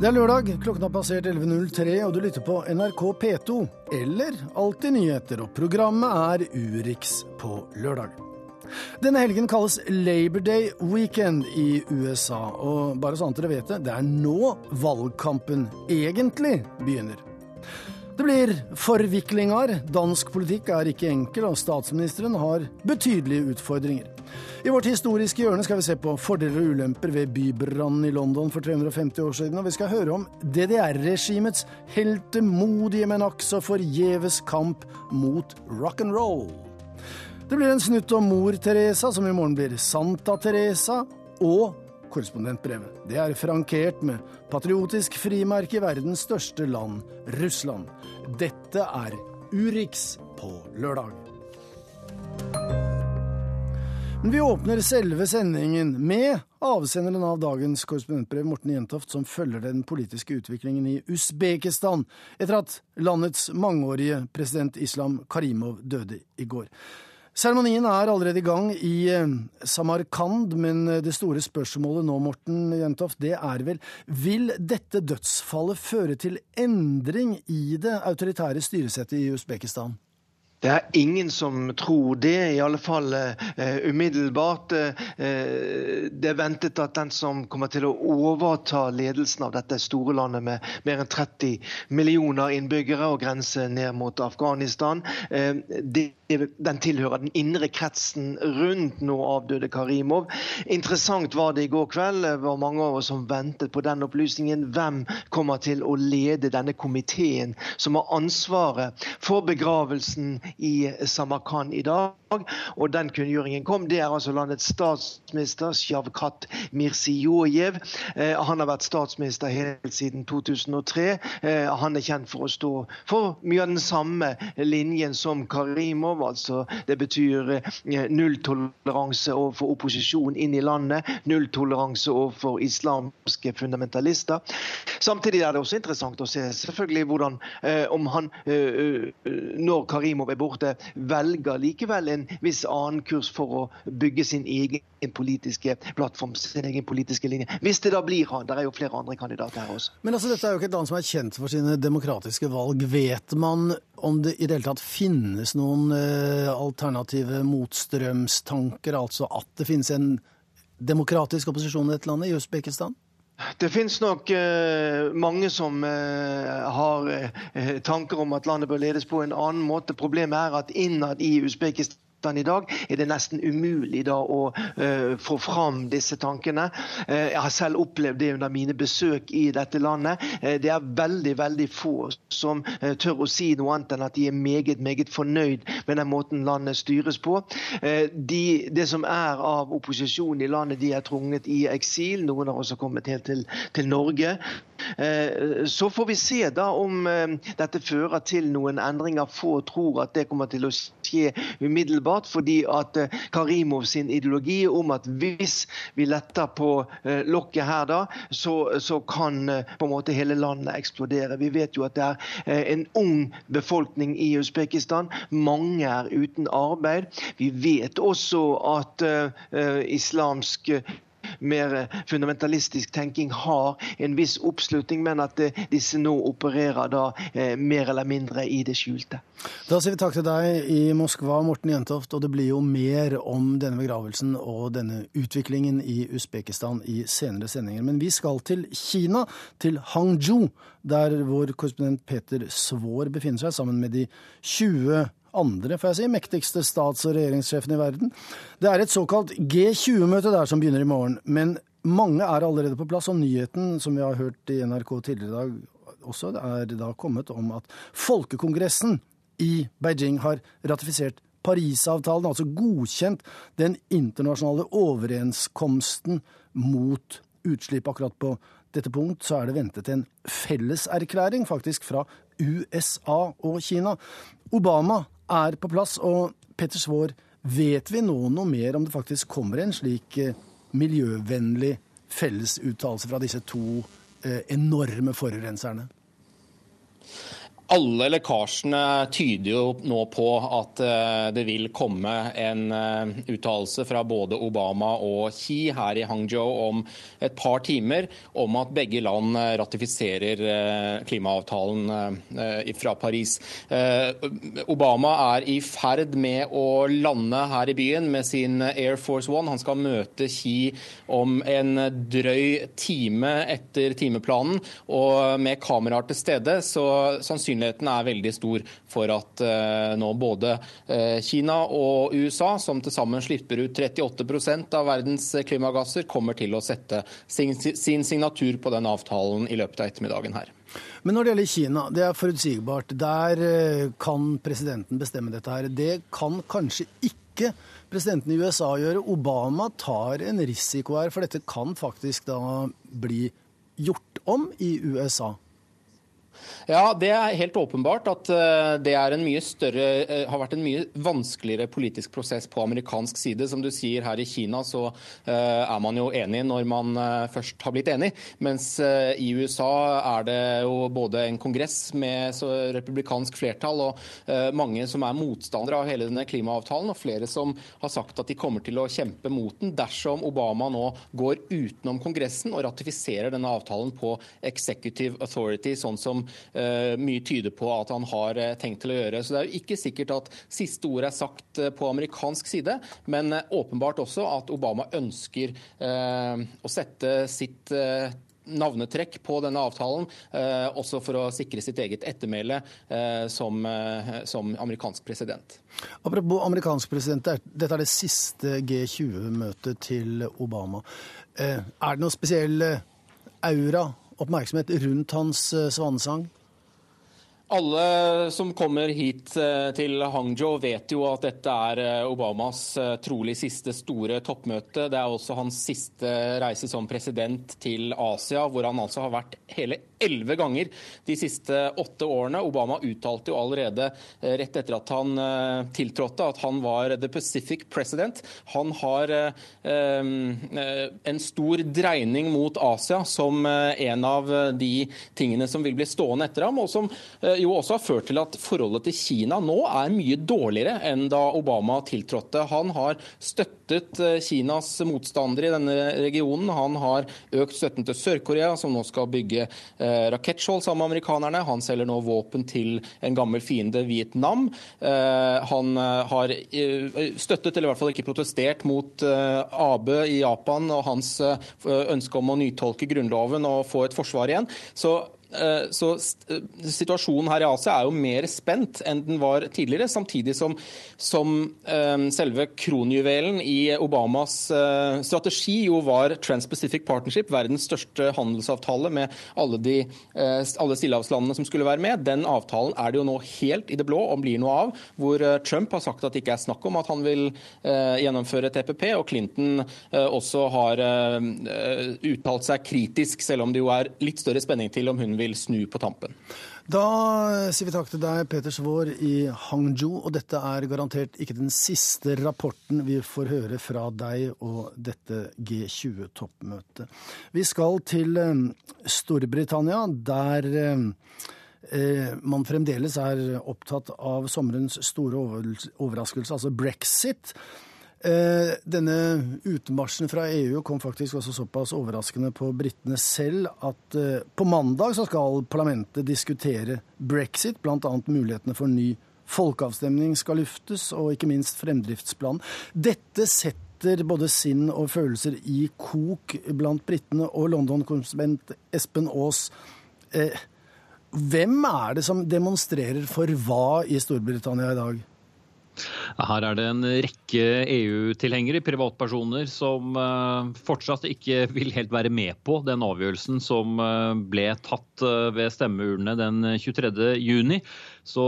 Det er lørdag, klokken har passert 11.03, og du lytter på NRK P2, eller Alltid nyheter, og programmet er Urix på lørdag. Denne helgen kalles Labor Day Weekend i USA, og bare sånn at dere vet det, det er nå valgkampen egentlig begynner. Det blir forviklinger. Dansk politikk er ikke enkel, og statsministeren har betydelige utfordringer. I vårt historiske hjørne skal vi se på fordeler og ulemper ved bybrannen i London for 350 år siden, og vi skal høre om DDR-regimets heltemodige, men akk så forgjeves kamp mot rock'n'roll. Det blir en snutt om mor Teresa, som i morgen blir Santa Teresa, og korrespondentbrevet. Det er frankert med patriotisk frimerke i verdens største land, Russland. Dette er Urix på lørdag. Vi åpner selve sendingen med avsenderen av dagens korrespondentbrev, Morten Jentoft, som følger den politiske utviklingen i Usbekistan etter at landets mangeårige president Islam Karimov døde i går. Seremonien er allerede i gang i eh, Samarkand, men eh, det store spørsmålet nå, Morten Jentoft, det er vel vil dette dødsfallet føre til endring i det autoritære styresettet i Usbekistan? Det er ingen som tror det, i alle fall uh, umiddelbart. Uh, det er ventet at den som kommer til å overta ledelsen av dette store landet med mer enn 30 millioner innbyggere og grense ned mot Afghanistan, uh, det, den tilhører den indre kretsen rundt nå avdøde Karimov. Interessant var det i går kveld. Det var mange av oss som ventet på den opplysningen. Hvem kommer til å lede denne komiteen som har ansvaret for begravelsen i Samarkand i dag. Og den kunngjøringen kom. Det er altså landets statsminister Sjavkat Mirsijojev. Eh, han har vært statsminister helt siden 2003. Eh, han er kjent for å stå for mye av den samme linjen som Karimov. Altså Det betyr eh, nulltoleranse overfor opposisjon inn i landet. Nulltoleranse overfor islamske fundamentalister. Samtidig er det også interessant å se selvfølgelig hvordan om han, når Karimov er borte, velger likevel en viss annen kurs for å bygge sin egen politiske plattform, sin egen politiske linje. Hvis det da blir han. Det er jo flere andre kandidater her også. Men altså, dette er jo ikke et land som er kjent for sine demokratiske valg. Vet man om det i det hele tatt finnes noen alternative motstrømstanker, altså at det finnes en demokratisk opposisjon i dette landet, i Usbekistan? Det finnes nok uh, mange som uh, har uh, tanker om at landet bør ledes på en annen måte. Problemet er at innad i Usbekistan i dag, er det nesten umulig da å uh, få fram disse tankene. Uh, jeg har selv opplevd det under mine besøk i dette landet. Uh, det er veldig veldig få som tør å si noe annet enn at de er meget meget fornøyd med den måten landet styres på. De, det som er av opposisjon i landet, de er trunget i eksil. Noen har også kommet helt til, til Norge. Så får vi se da om dette fører til noen endringer. Få tror at det kommer til å skje umiddelbart fordi at eh, Karimov sin ideologi om at hvis vi letter på eh, lokket her, da, så, så kan eh, på en måte hele landet eksplodere. Vi vet jo at det er en ung befolkning i Usbekistan. Mange er uten arbeid. Vi vet også at islamsk mer fundamentalistisk tenking har en viss oppslutning, men at eh, disse nå opererer da eh, mer eller mindre i det skjulte. Da sier vi takk til deg i Moskva, Morten Jentoft. Og det blir jo mer om denne begravelsen og denne utviklingen i Usbekistan i senere sendinger. Men vi skal til Kina, til Hangzhou, der vår korrespondent Peter Svaar befinner seg sammen med de 20 andre får jeg si, mektigste stats- og regjeringssjefen i verden. Det er et såkalt G20-møte der som begynner i morgen. Men mange er allerede på plass, og nyheten som vi har hørt i NRK tidligere i dag også, er da kommet om at Folkekongressen i Beijing har ratifisert Parisavtalen, altså godkjent den internasjonale overenskomsten mot utslipp. Akkurat på dette punkt så er det ventet en felleserklæring faktisk fra USA og Kina. Obama er på plass. Og Petter Svaar, vet vi nå noe mer om det faktisk kommer en slik eh, miljøvennlig fellesuttalelse fra disse to eh, enorme forurenserne? Alle lekkasjene tyder jo nå på at eh, det vil komme en eh, uttalelse fra både Obama og Xi her i Hangzhou om et par timer om at begge land eh, ratifiserer klimaavtalen fra Paris. Obama er i ferd med å lande her i byen med sin Air Force One. Han skal møte Xi om en drøy time etter timeplanen. Og med kameraer til stede, så sannsynligvis sannsynligheten er veldig stor for at uh, nå både uh, Kina og USA, som til sammen slipper ut 38% av verdens klimagasser, kommer til å sette sin, sin signatur på den avtalen i løpet av ettermiddagen her. Men når det gjelder Kina, det er forutsigbart. Der eh, kan presidenten bestemme dette her. Det kan kanskje ikke presidenten i USA gjøre. Obama tar en risiko her, for dette kan faktisk da bli gjort om i USA. Ja, det er helt åpenbart at eh, det større, eh, har vært en mye vanskeligere politisk prosess på amerikansk side. Som du sier, her i Kina så eh, er man jo enig når man først har blitt enig. Mens i USA er det jo både en kongress med republikansk flertall og mange som er motstandere av hele denne klimaavtalen, og flere som har sagt at de kommer til å kjempe mot den dersom Obama nå går utenom Kongressen og ratifiserer denne avtalen på executive authority, sånn som mye tyder på at han har eh, tenkt til å gjøre. Så det er jo ikke sikkert at siste ord er sagt eh, på amerikansk side, men åpenbart også at Obama ønsker å sette sitt navnetrekk på denne avtalen, eh, også for å sikre sitt eget ettermæle eh, som, eh, som, amerikansk president. Apropos amerikansk president, dette er det siste G20-møtet til Obama. Er det noe spesiell aura, oppmerksomhet rundt hans svanesang? Alle som kommer hit eh, til Hangzhou vet jo at dette er eh, Obamas eh, trolig siste store toppmøte. Det er også hans siste reise som president til Asia, hvor han altså har vært hele elleve ganger de siste åtte årene. Obama uttalte jo allerede eh, rett etter at han eh, tiltrådte at han var the Pacific president. Han har eh, en stor dreining mot Asia som en av de tingene som vil bli stående etter ham, og som jo også har ført til at forholdet til Kina nå er mye dårligere enn da Obama tiltrådte. Han har støttet Kinas motstandere i denne regionen. Han har økt støtten til Sør-Korea, som nå skal bygge rakettskjold sammen med amerikanerne. Han selger nå våpen til en gammel fiende, Vietnam. Eh, han eh, har støttet, eller i hvert fall ikke protestert, mot Abe i Japan og hans ønske om å nytolke Grunnloven og få et forsvar igjen. Så Eh, så eh, situasjonen her i Asia er jo mer spent enn den var tidligere, samtidig som, som eh, selve kronjuvelen i Obamas strategi jo var Trans-Pacific Partnership, verdens største handelsavtale med alle, de, alle stillehavslandene som skulle være med. Den avtalen er det jo nå helt i det blå om blir noe av, hvor Trump har sagt at det ikke er snakk om at han vil gjennomføre TPP, og Clinton også har uttalt seg kritisk, selv om det jo er litt større spenning til om hun vil snu på tampen. Da sier vi takk til deg, Peter Svaar i Hangzhou. Og dette er garantert ikke den siste rapporten vi får høre fra deg og dette G20-toppmøtet. Vi skal til eh, Storbritannia, der eh, man fremdeles er opptatt av sommerens store overraskelse, altså brexit. Eh, denne utmarsjen fra EU kom faktisk også såpass overraskende på britene selv at eh, på mandag så skal parlamentet diskutere brexit, bl.a. mulighetene for ny folkeavstemning skal luftes, og ikke minst fremdriftsplanen. Dette setter både sinn og følelser i kok blant britene og London-konsument Espen Aas. Eh, hvem er det som demonstrerer for hva i Storbritannia i dag? Her er det en rekke EU-tilhengere, privatpersoner, som eh, fortsatt ikke vil helt være med på den avgjørelsen som eh, ble tatt eh, ved stemmeurnene den 23. Så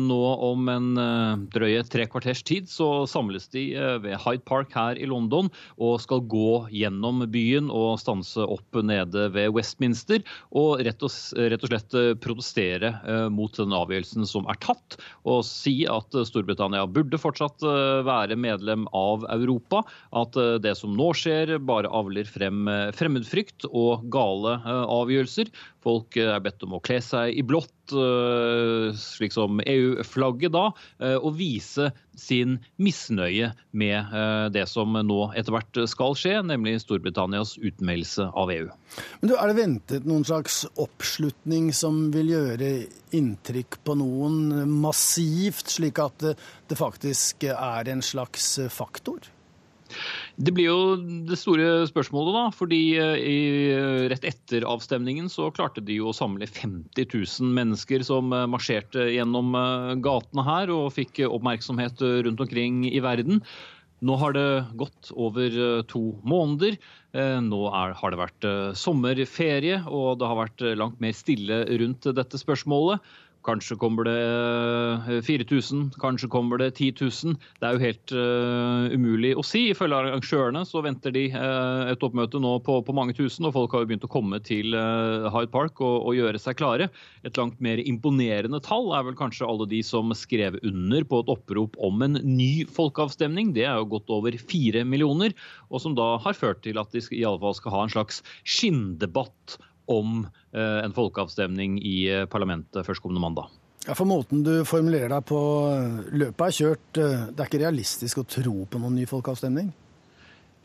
nå om en uh, drøye tre kvarters tid så samles de uh, ved Hyde Park her i London og skal gå gjennom byen og stanse opp nede ved Westminster og rett og, rett og slett uh, protestere mot den avgjørelsen som er tatt, og si at Storbritannia burde fortsatt være medlem av Europa. At det som nå skjer, bare avler frem fremmedfrykt og gale avgjørelser. Folk er bedt om å kle seg i blått, slik som EU-flagget da, og vise sin misnøye med det som nå etter hvert skal skje, nemlig Storbritannias utmeldelse av EU. Men du, Er det ventet noen slags oppslutning som vil gjøre inntrykk på noen massivt, slik at det faktisk er en slags faktor? Det blir jo det store spørsmålet, da. fordi eh, i, rett etter avstemningen så klarte de jo å samle 50 000 mennesker som eh, marsjerte gjennom eh, gatene her og fikk oppmerksomhet rundt omkring i verden. Nå har det gått over to måneder. Nå er, har det vært sommerferie, og det har vært langt mer stille rundt dette spørsmålet. Kanskje kommer det 4000, eh, kanskje kommer det 10 000. Det er jo helt uh, umulig å si. Ifølge arrangørene så venter de uh, et oppmøte nå på, på, mange tusen, og folk har jo begynt å komme til uh, Hyde Park og, og, gjøre seg klare. Et langt mer imponerende tall er vel kanskje alle de som skrev under på et opprop om en ny folkeavstemning. Det er jo godt over fire millioner, og som da har ført til at de i alle fall skal ha en slags skinndebatt om eh, en folkeavstemning i eh, parlamentet førstkommende mandag. Ja, For måten du formulerer deg på, eh, løpet er kjørt. Det er ikke realistisk å tro på noen ny folkeavstemning?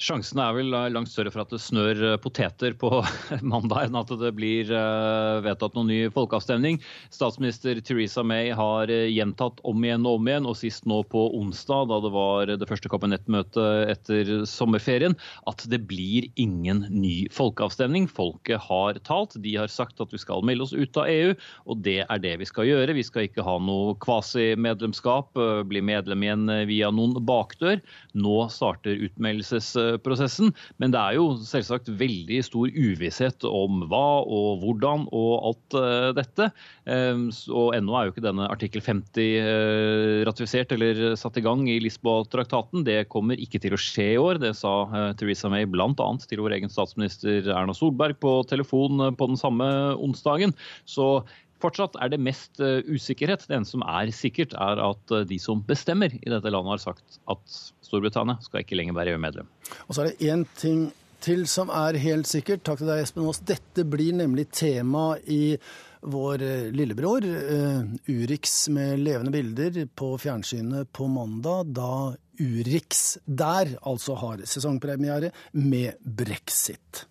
Sjansen er vel langt større for at det snør eh, poteter på mandag, enn at det blir eh, vedtatt noen ny folkeavstemning. Statsminister Theresa May har eh, gjentatt om igjen og om igjen, og sist nå på onsdag, da det var det første kabinettmøtet etter sommerferien, at det blir ingen ny folkeavstemning. Folket har talt. De har sagt at vi skal melde oss ut av EU, og det er det vi skal gjøre. Vi skal ikke ha noe kvasimedlemskap, bli medlem igjen via noen bakdør. Nå starter utmeldelses prosessen. Men det er jo selvsagt veldig stor uvisshet om hva og hvordan og alt eh, dette. Ehm, og ennå er jo ikke denne artikkel 50 eh, ratifisert eller satt i gang i Lisboa-traktaten. Det kommer ikke til å skje i år. Det sa eh, Theresa May bl.a. til vår egen statsminister Erna Solberg på telefon på den samme onsdagen. Så Fortsatt er det mest usikkerhet. Det eneste som er sikkert, er at de som bestemmer i dette landet, har sagt at Storbritannia skal ikke lenger være EU-medlem. Og så er det én ting til som er helt sikkert. Takk til deg, Espen Aas. Dette blir nemlig tema i vår eh, lillebror Urix med levende bilder på fjernsynet på mandag, da Urix der altså har sesongpremiere med brexit.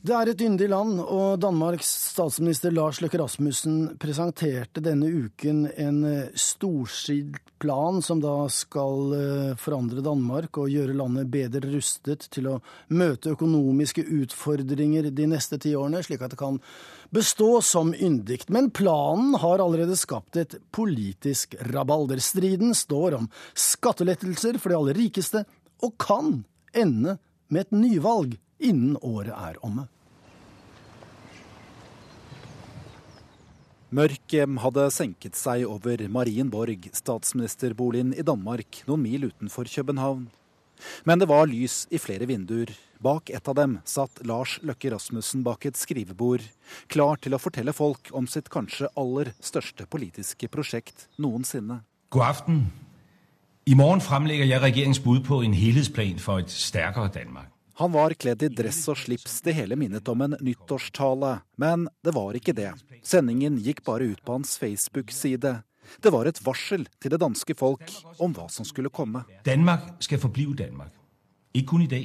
Det er et yndig land, og Danmarks statsminister Lars Løkke Rasmussen presenterte denne uken en eh, storstilt plan som da skal eh, forandre Danmark og gjøre landet bedre rustet til å møte økonomiske utfordringer de neste ti årene, slik at det kan bestå som yndig. Men planen har allerede skapt et politisk rabalder. Striden står om skattelettelser for de aller rikeste, og kan ende med et nyvalg innen året er omme. Mørket hadde senket seg over Marienborg, statsministerboligen i Danmark, noen mil utenfor København. Men det var lys i flere vinduer. Bak et av dem satt Lars Løkke Rasmussen bak et skrivebord, klar til å fortelle folk om sitt kanskje aller største politiske prosjekt noensinne. God aften. I morgen fremlegger jeg regjeringens bud på en helhetsplan for et sterkere Danmark. Han var kledd i dress og slips, det hele minnet om en nyttårstale. Men det var ikke det. Sendingen gikk bare ut på hans Facebook-side. Det var et varsel til det danske folk om hva som skulle komme. Danmark skal forblive Danmark. Ikke kun i dag,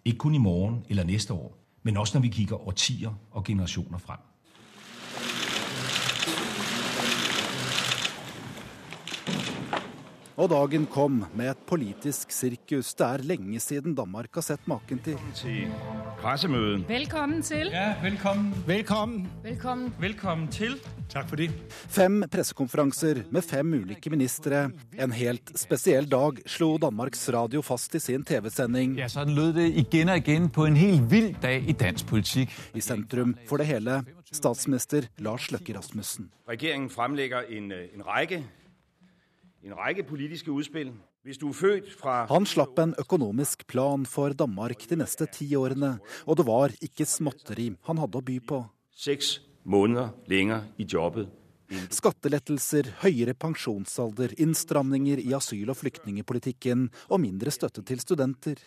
ikke kun i morgen eller neste år, men også når vi kikker årtier og generasjoner frem. Og dagen kom med et politisk sirkus det er lenge siden Danmark har sett maken til. Velkommen til. Ja, velkommen. Velkommen. Velkommen. Velkommen til. Takk for det. Fem pressekonferanser med fem ulike ministre. En helt spesiell dag, slo Danmarks Radio fast i sin TV-sending. Ja, sånn lød det igjen og igjen på en helt vill dag i dansk politikk. I sentrum for det hele statsminister Lars Løkke Rasmussen. Regjeringen fremlegger en, en rekke Han slapp en økonomisk plan for Danmark de neste ti årene, og det var ikke småtteri han hadde å by på. Seks måneder lenger i jobbet Skattelettelser, høyere pensjonsalder, innstramninger i asyl- og flyktningepolitikken og mindre støtte til studenter.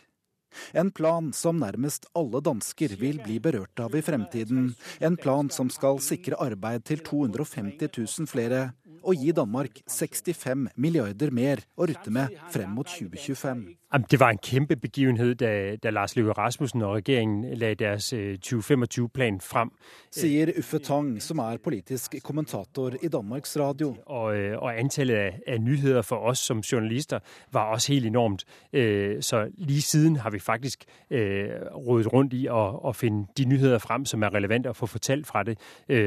En plan som nærmest alle dansker vil bli berørt av i fremtiden. En plan som skal sikre arbeid til 250 000 flere, og gi Danmark 65 milliarder mer å rutte med frem mot 2025. Det var en kjempebegivenhet da, da Lars Løkke Rasmussen og regjeringen la deres 2025-plan frem. Sier Uffe Tang, som er politisk kommentator i Danmarks Radio. Og, og antallet av nyheter for oss som journalister var også helt enormt. Så lige siden har vi faktisk rådet rundt i å, å finne de nyheter frem som er relevante å få fortalt fra det.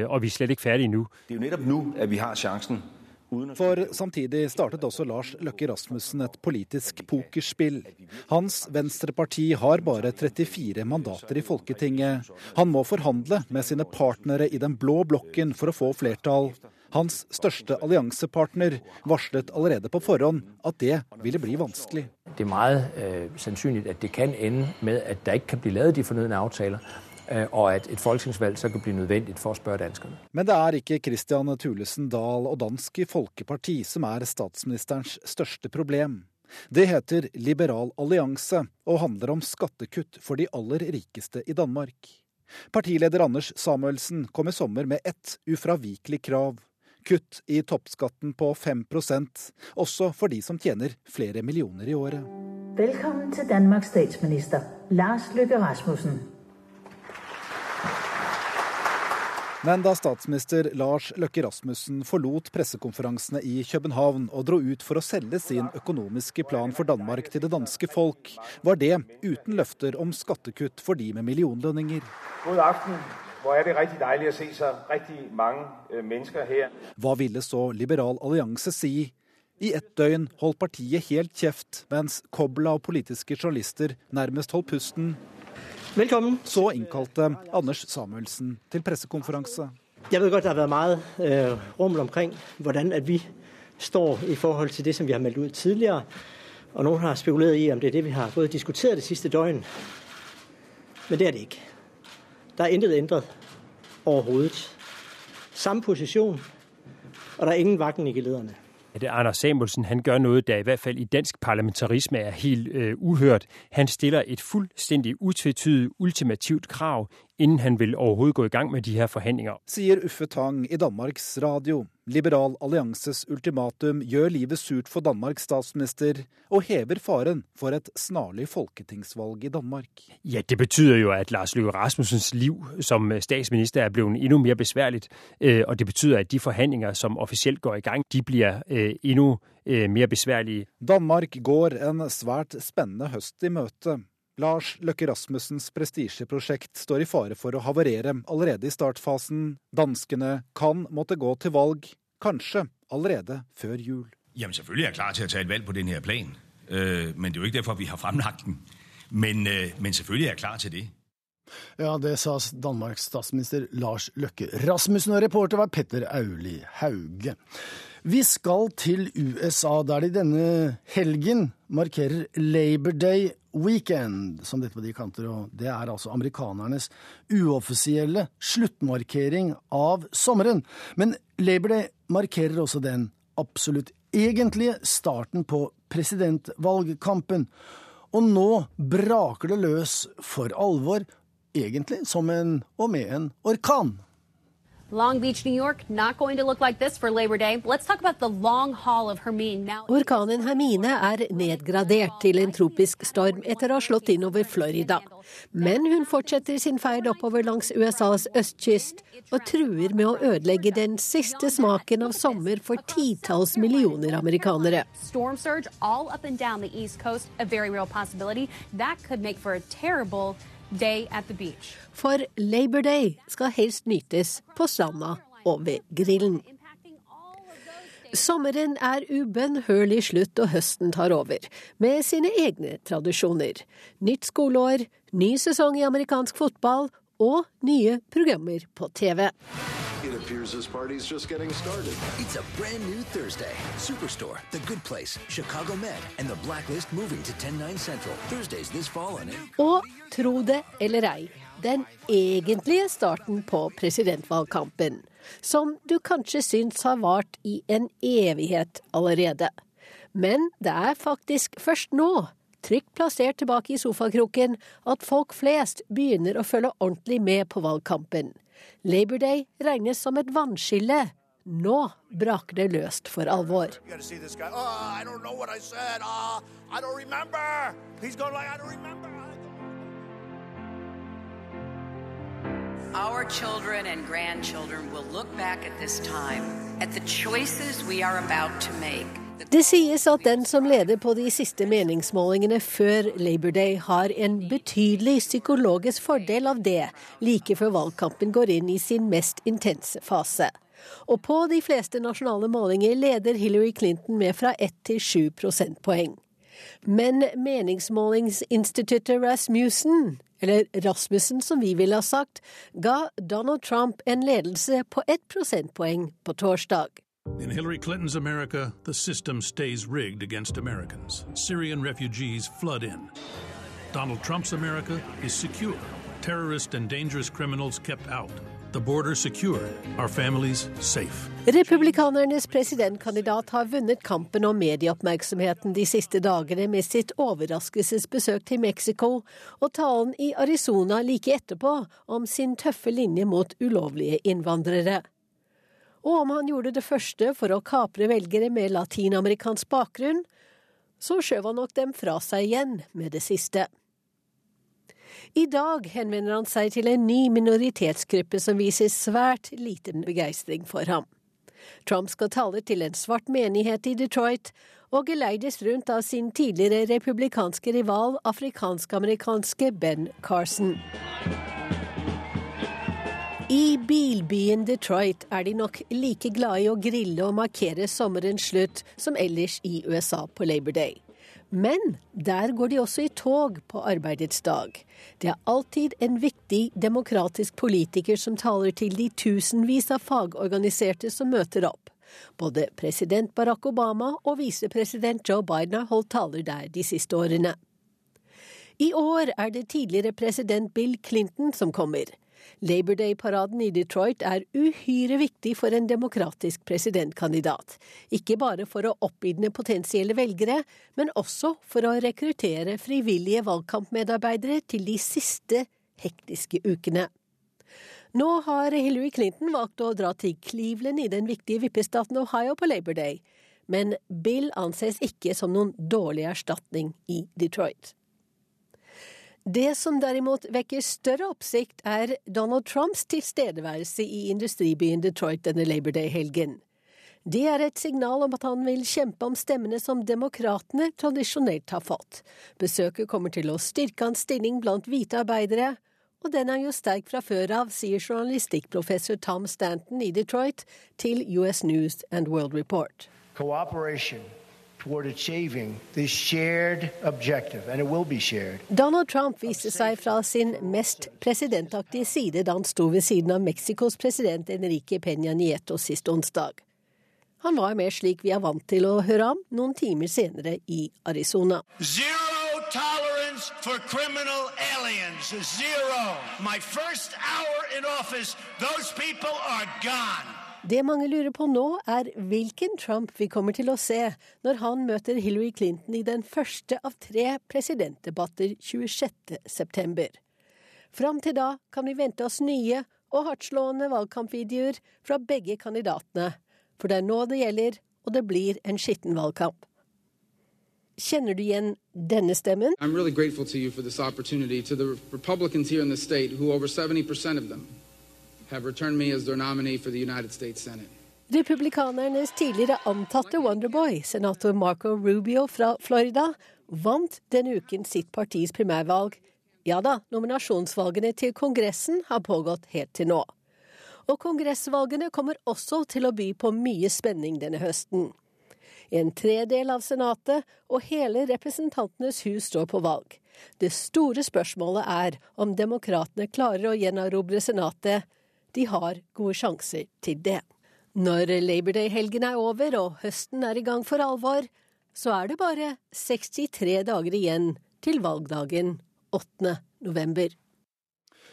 Og vi er slett ikke ferdige nå. Det er jo nettopp nå at vi har sjansen for samtidig startet også Lars Løkke Rasmussen et politisk pokerspill. Hans Venstreparti har bare 34 mandater i Folketinget. Han må forhandle med sine partnere i den blå blokken for å få flertall. Hans største alliansepartner varslet allerede på forhånd at det ville bli vanskelig. Det er meget uh, sannsynlig at det kan ende med at det ikke kan bli lavet de fornødne avtaler og at et folketingsvalg så kan bli nødvendig for å spørre danskene. Men det er ikke Christian Thulesen Dahl og Dansk Folkeparti som er statsministerens største problem. Det heter Liberal allianse og handler om skattekutt for de aller rikeste i Danmark. Partileder Anders Samuelsen kom i sommer med ett ufravikelig krav. Kutt i toppskatten på 5% også for de som tjener flere millioner i året. Velkommen til Danmarks statsminister, Lars Løkke Rasmussen. Men da statsminister Lars Løkke Rasmussen forlot pressekonferansene i København og dro ut for å selge sin økonomiske plan for Danmark til det danske folk, var det uten løfter om skattekutt for de med millionlønninger. God aften. Hvor er det riktig deilig å se så riktig mange øh, mennesker her. Hva ville så Liberal allianse si? I ett døgn holdt partiet helt kjeft, mens kobla av politiske journalister nærmest holdt pusten Velkommen. Så innkalte Anders Samuelsen til pressekonferanse. Jeg vet godt det har vært mye øh, rummel omkring hvordan at vi står i forhold til det som vi har meldt ut tidligere. Og noen har spekulert i om det er det vi har både diskutert det siste døgn. Men det er det ikke. Der er intet endret overhodet. Samme posisjon, og der er ingen vakken i gelederne at Anders Samuelsen han gør noget, der i hvert fall i dansk parlamentarisme er helt øh, uhørt. Han stiller et fuldstændig utvetydigt ultimativt krav, innen han vil overhovedet gå i gang med de her forhandlinger. Sier Uffe Tang i Danmarks Radio. Liberal allianses ultimatum gjør livet surt for Danmarks statsminister, og hever faren for et snarlig folketingsvalg i Danmark. Ja, Det betyder jo at Lars Løkke Rasmussens liv som statsminister er blevet enda mer besværlig. Øh, og det betyder at de forhandlinger som offisielt går i gang, de blir enda øh, mer besværlige. Danmark går en svært spennende høst i møte. Lars Løkke Rasmussens prestisjeprosjekt står i fare for å havarere allerede i startfasen. Danskene kan måtte gå til valg, kanskje allerede før jul. Jamen selvfølgelig er jeg klar til å ta et valg på denne plan, øh, men det er jo ikke derfor vi har fremlagt den. Men, øh, men selvfølgelig er jeg klar til det. Ja, det sa Danmarks statsminister Lars Løkke Rasmussen, og reporter var Petter Auli Hauge. Vi skal til USA, der de denne helgen markerer Labor Day Weekend, som dette på de kanter. og Det er altså amerikanernes uoffisielle sluttmarkering av sommeren. Men Labor Day markerer også den absolutt egentlige starten på presidentvalgkampen. Og nå braker det løs for alvor, egentlig som en og med en orkan. Like this for Labor Day. Let's talk about the long haul of Hermine now. Orkanen Hermine er nedgradert til en tropisk storm etter å ha slått inn over Florida. Men hun fortsetter sin ferd oppover langs USAs østkyst og truer med å ødelegge den siste smaken av sommer for titalls millioner amerikanere. Storm day at the beach. For Labor Day skal helst nytes på stranda og ved grillen. Sommeren er ubønnhørlig slutt og høsten tar over, med sine egne tradisjoner. Nytt skoleår, ny sesong i amerikansk fotball og nye programmer på TV. Appears this party's just getting started. It's a brand new Thursday. Superstore, The Good Place, Chicago Med, and The Blacklist moving to 109 Central. Thursdays this fall on it. Og tro det eller ei, den egentlige starten på presidentvalgkampen, som du kanskje syns har vart i en evighet allerede. Men det er faktisk først nå, trygt plassert tilbake i sofakroken, at folk flest begynner å følge ordentlig med på valgkampen. Labor Day regnes som et vannskille. Nå braker det løst for alvor. Oh. Oh. Our children and grandchildren will look back at this time, at the choices we are about to make. Det sies at den som leder på de siste meningsmålingene før Labor Day, har en betydelig psykologisk fordel av det like før valgkampen går inn i sin mest intense fase. Og på de fleste nasjonale målinger leder Hillary Clinton med fra 1 til 7 prosentpoeng. Men meningsmålingsinstituttet Rasmussen, eller Rasmussen som vi ville ha sagt, ga Donald Trump en ledelse på ett prosentpoeng på torsdag. In Hillary Clinton's America, the system stays rigged against Americans. Syrian refugees flood in. Donald Trump's America is secure. Terrorist and dangerous criminals kept out. The border secure. Our families safe. Republikanernes presidentkandidat har vunnet kampen om medieoppmerksomheten de siste dagene med sitt overraskelsesbesøk til Mexico og talen i Arizona like etterpå om sin tøffe linje mot ulovlige innvandrere. Og om han gjorde det første for å kapre velgere med latinamerikansk bakgrunn, så skjøv han nok dem fra seg igjen med det siste. I dag henvender han seg til en ny minoritetsgruppe som viser svært liten begeistring for ham. Trump skal tale til en svart menighet i Detroit og geleides rundt av sin tidligere republikanske rival, afrikansk-amerikanske Ben Carson. I bilbyen Detroit er de nok like glade i å grille og markere sommerens slutt som ellers i USA på Labor Day. Men der går de også i tog på arbeidets dag. Det er alltid en viktig demokratisk politiker som taler til de tusenvis av fagorganiserte som møter opp. Både president Barack Obama og visepresident Joe Biden har holdt taler der de siste årene. I år er det tidligere president Bill Clinton som kommer. Labor Day-paraden i Detroit er uhyre viktig for en demokratisk presidentkandidat. Ikke bare for å oppildne potensielle velgere, men også for å rekruttere frivillige valgkampmedarbeidere til de siste hektiske ukene. Nå har Hillary Clinton valgt å dra til Cleveland i den viktige vippestaten Ohio på Labor Day, men Bill anses ikke som noen dårlig erstatning i Detroit. Det som derimot vekker større oppsikt, er Donald Trumps tilstedeværelse i industribyen Detroit denne Labor Day-helgen. Det er et signal om at han vil kjempe om stemmene som demokratene tradisjonelt har fått. Besøket kommer til å styrke hans stilling blant hvite arbeidere, og den er jo sterk fra før av, sier journalistikkprofessor Tom Stanton i Detroit til US News and World Report. Cooperation toward achieving this shared objective, and it will be shared. Donald Trump viste seg fra sin mest presidentaktige side da han sto ved siden av Mexicos president Enrique Peña Nieto sist onsdag. Han var mer slik vi er vant til å høre ham noen timer senere i Arizona. Zero tolerance for criminal aliens. Zero. My first hour in office, those people are gone. Det mange lurer på nå, er hvilken Trump vi kommer til å se når han møter Hillary Clinton i den første av tre presidentdebatter 26.9. Fram til da kan vi vente oss nye og hardtslående valgkampvideoer fra begge kandidatene, for det er nå det gjelder, og det blir en skitten valgkamp. Kjenner du igjen denne stemmen? I'm really grateful to for this opportunity, to the Republicans here in who over 70% of them have returned me as their nominee for the United States Senate. Republikanernes tidligere antatte Wonderboy, senator Marco Rubio fra Florida, vant denne uken sitt partis primærvalg. Ja da, nominasjonsvalgene til Kongressen har pågått helt til nå. Og kongressvalgene kommer også til å by på mye spenning denne høsten. En tredel av Senatet og hele Representantenes hus står på valg. Det store spørsmålet er om demokratene klarer å gjenerobre Senatet. De har gode sjanser til det. Når Labor Day-helgen er over og høsten er i gang for alvor, så er det bare 63 dager igjen til valgdagen 8. november.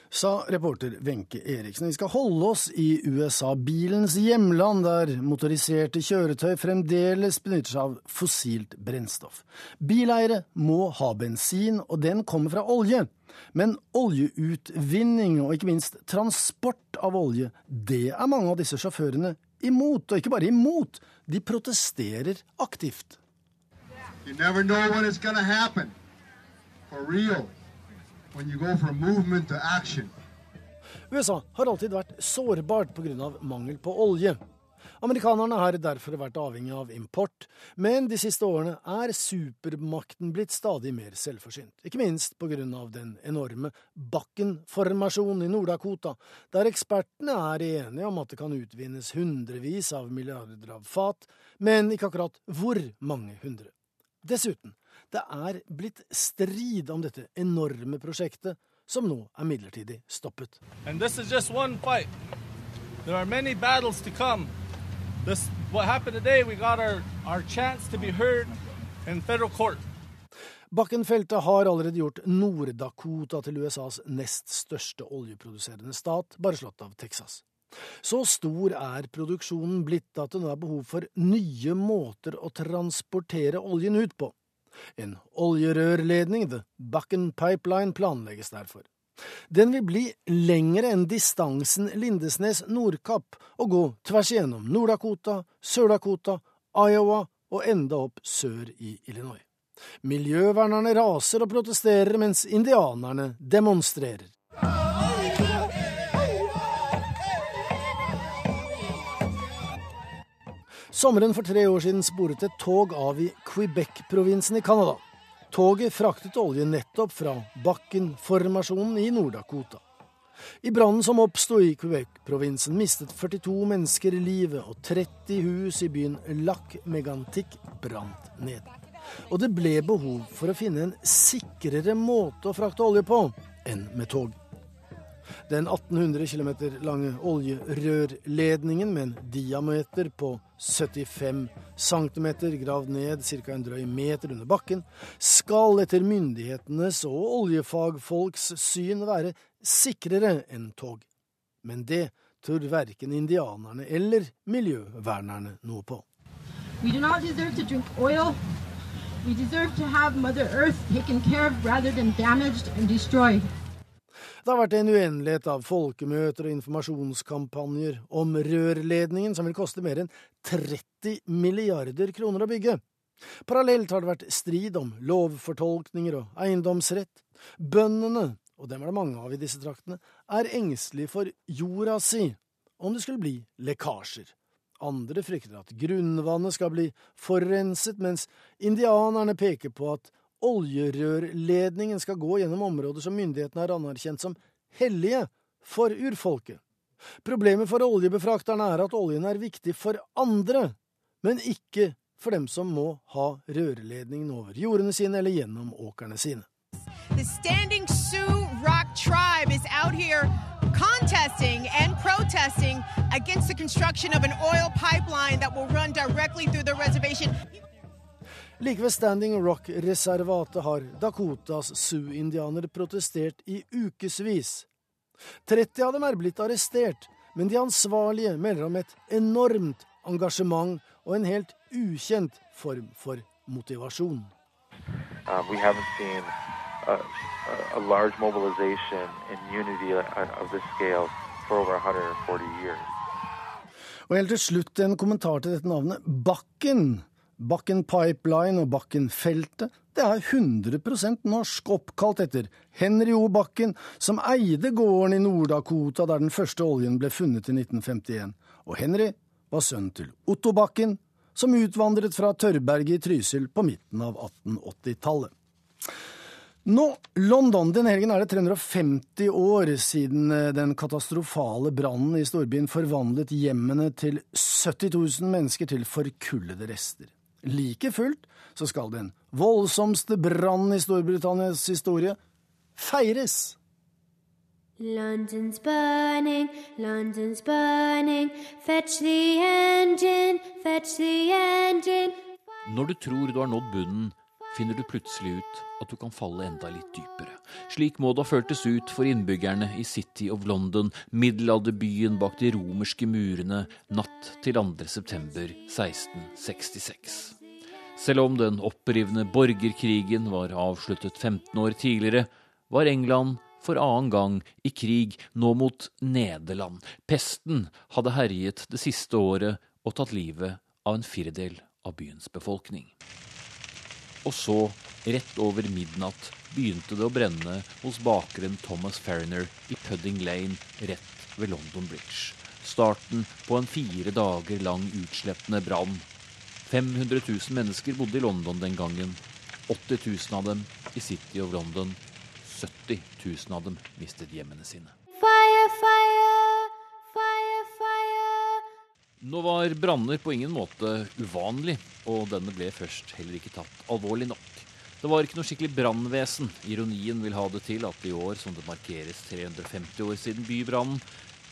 Sa reporter Wenche Eriksen. Vi skal holde oss i USA, bilens hjemland, der motoriserte kjøretøy fremdeles benytter seg av fossilt brennstoff. Bileiere må ha bensin, og den kommer fra olje. Men oljeutvinning og ikke minst transport av olje, det er mange av disse sjåførene imot. Og ikke bare imot, de protesterer aktivt. You never know when it's gonna happen. For real. USA har alltid vært sårbart pga. mangel på olje. Amerikanerne har derfor vært avhengig av import, men de siste årene er supermakten blitt stadig mer selvforsynt. Ikke minst pga. den enorme Bakken-formasjonen i Nord-Dakota, der ekspertene er enige om at det kan utvinnes hundrevis av milliarder av fat, men ikke akkurat hvor mange hundre. Dessuten, det er blitt strid om dette enorme prosjektet, som nå er midlertidig stoppet. This today, our, our. Bakkenfeltet har allerede gjort Nord-Dakota til USAs nest største oljeproduserende stat, bare slått av Texas. Så stor er produksjonen blitt at det nå er behov for nye måter å transportere oljen ut på. En oljerørledning, The Bakken Pipeline, planlegges derfor. Den vil bli lengre enn distansen Lindesnes–Nordkapp og gå tvers igjennom Nord-Dakota, Sør-Dakota, Iowa og enda opp sør i Illinois. Miljøvernerne raser og protesterer, mens indianerne demonstrerer. Sommeren for tre år siden sporet et tog av i Quebec-provinsen i Canada. Toget fraktet olje nettopp fra Bakken-formasjonen i Nord-Dakota. I brannen som oppsto i Quebec-provinsen, mistet 42 mennesker livet, og 30 hus i byen Lac Megantic brant ned. Og det ble behov for å finne en sikrere måte å frakte olje på enn med tog. Den 1800 km lange oljerørledningen med en diameter på 75 cm gravd ned ca. en drøy meter under bakken, skal etter myndighetenes og oljefagfolks syn være sikrere enn tog. Men det tror verken indianerne eller miljøvernerne noe på. We do not deserve to drink oil. We deserve to have Mother Earth taken care of rather than damaged and destroyed. Det har vært en uendelighet av folkemøter og informasjonskampanjer om rørledningen, som vil koste mer enn 30 milliarder kroner å bygge. Parallelt har det vært strid om lovfortolkninger og eiendomsrett. Bøndene, og dem er det mange av i disse traktene, er engstelige for jorda si om det skulle bli lekkasjer. Andre frykter at grunnvannet skal bli forurenset, mens indianerne peker på at oljerørledningen skal gå gjennom områder som myndighetene har anerkjent som hellige for urfolket. Problemet for oljebefrakterne er at oljen er viktig for andre, men ikke for dem som må ha rørledningen over jordene sine eller gjennom åkrene sine. The Standing Sioux Rock Tribe is out here contesting and protesting against the construction of an oil pipeline that will run directly through the reservation. Like ved Standing Rock-reservatet har Dakotas Sioux-indianere protestert i ukevis. 30 av dem er blitt arrestert, men de ansvarlige melder om et enormt engasjement og en helt ukjent form for motivasjon. Um, we haven't seen a, a large mobilization and unity of this scale for over 140 years. Og helt til slutt en kommentar til dette navnet. Bakken Bakken Pipeline og Bakkenfeltet, det er 100 norsk, oppkalt etter Henry O. Bakken, som eide gården i Nord-Dakota der den første oljen ble funnet i 1951. Og Henry var sønn til Otto Bakken, som utvandret fra Tørrberget i Trysil på midten av 1880-tallet. Nå, London. Denne helgen er det 350 år siden eh, den katastrofale brannen i storbyen forvandlet hjemmene til 70 000 mennesker til forkullede rester. Like fullt så skal den voldsomste brannen i Storbritannias historie feires. London's burning, London's burning, fetch the engine, fetch the engine. Når du tror du har nådd bunnen, finner du plutselig ut at du kan falle enda litt dypere. Slik må det ha føltes ut for innbyggerne i City of London, middelalderbyen bak de romerske murene, natt til 2. september 1666. Selv om den opprivende borgerkrigen var avsluttet 15 år tidligere, var England for annen gang i krig, nå mot Nederland. Pesten hadde herjet det siste året og tatt livet av en firedel av byens befolkning. Og så, rett over midnatt, begynte det å brenne hos bakeren Thomas Ferriner i Pudding Lane rett ved London Bridge. Starten på en fire dager lang utslettende brann. 500 000 mennesker bodde i London den gangen. 80 000 av dem i City of London 70 000 av dem mistet hjemmene sine. Fire, fire. Nå var branner på ingen måte uvanlig, og denne ble først heller ikke tatt alvorlig nok. Det var ikke noe skikkelig brannvesen. Ironien vil ha det til at i år som det markeres 350 år siden bybrannen,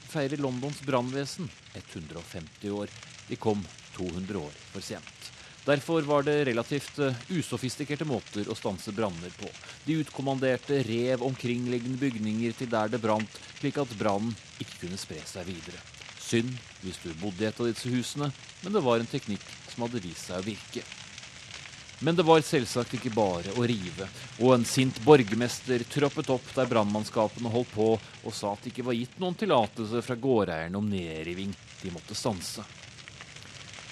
feirer Londons brannvesen 150 år. De kom 200 år for sent. Derfor var det relativt eh, usofistikerte måter å stanse branner på. De utkommanderte rev omkringliggende bygninger til der det brant, slik at brannen ikke kunne spre seg videre. Synd hvis du bodde i et av disse husene, men det var en teknikk som hadde vist seg å virke. Men det var selvsagt ikke bare å rive, og en sint borgermester troppet opp der brannmannskapene holdt på, og sa at det ikke var gitt noen tillatelse fra gårdeierne om nedriving. De måtte stanse.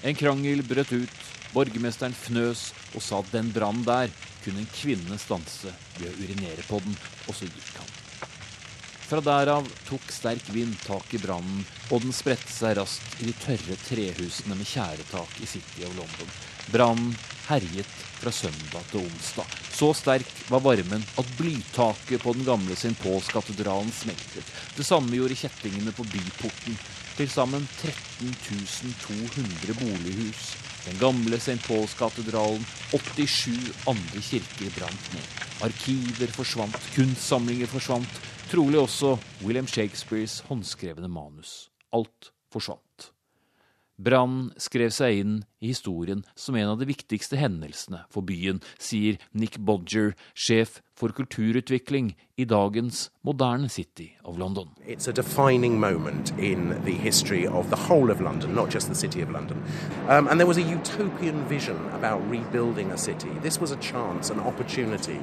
En krangel brøt ut, Borgermesteren fnøs og sa at den brannen der kunne en kvinne stanse ved å urinere på den, og så gikk han. Fra derav tok sterk vind tak i brannen, og den spredte seg raskt i de tørre trehusene med tjæretak i City of London. Brannen herjet fra søndag til onsdag. Så sterk var varmen at blytaket på den gamle St. Pauls-katedralen smeltet. Det samme gjorde kjettingene på byporten. Til sammen 13 200 bolighus den gamle St. Pauls-katedralen, 87 andre kirker brant ned. Arkiver forsvant, kunstsamlinger forsvant, trolig også William Shakespeares håndskrevne manus. Alt forsvant. Brann skrev seg inn i historien som en av de viktigste hendelsene for byen, sier Nick Bodger, sjef for kulturutvikling i dagens moderne City of London. It's a defining moment in the history of the whole of London, not just the City of London. Um, and there was a utopian vision about rebuilding a city. This was a chance, an opportunity.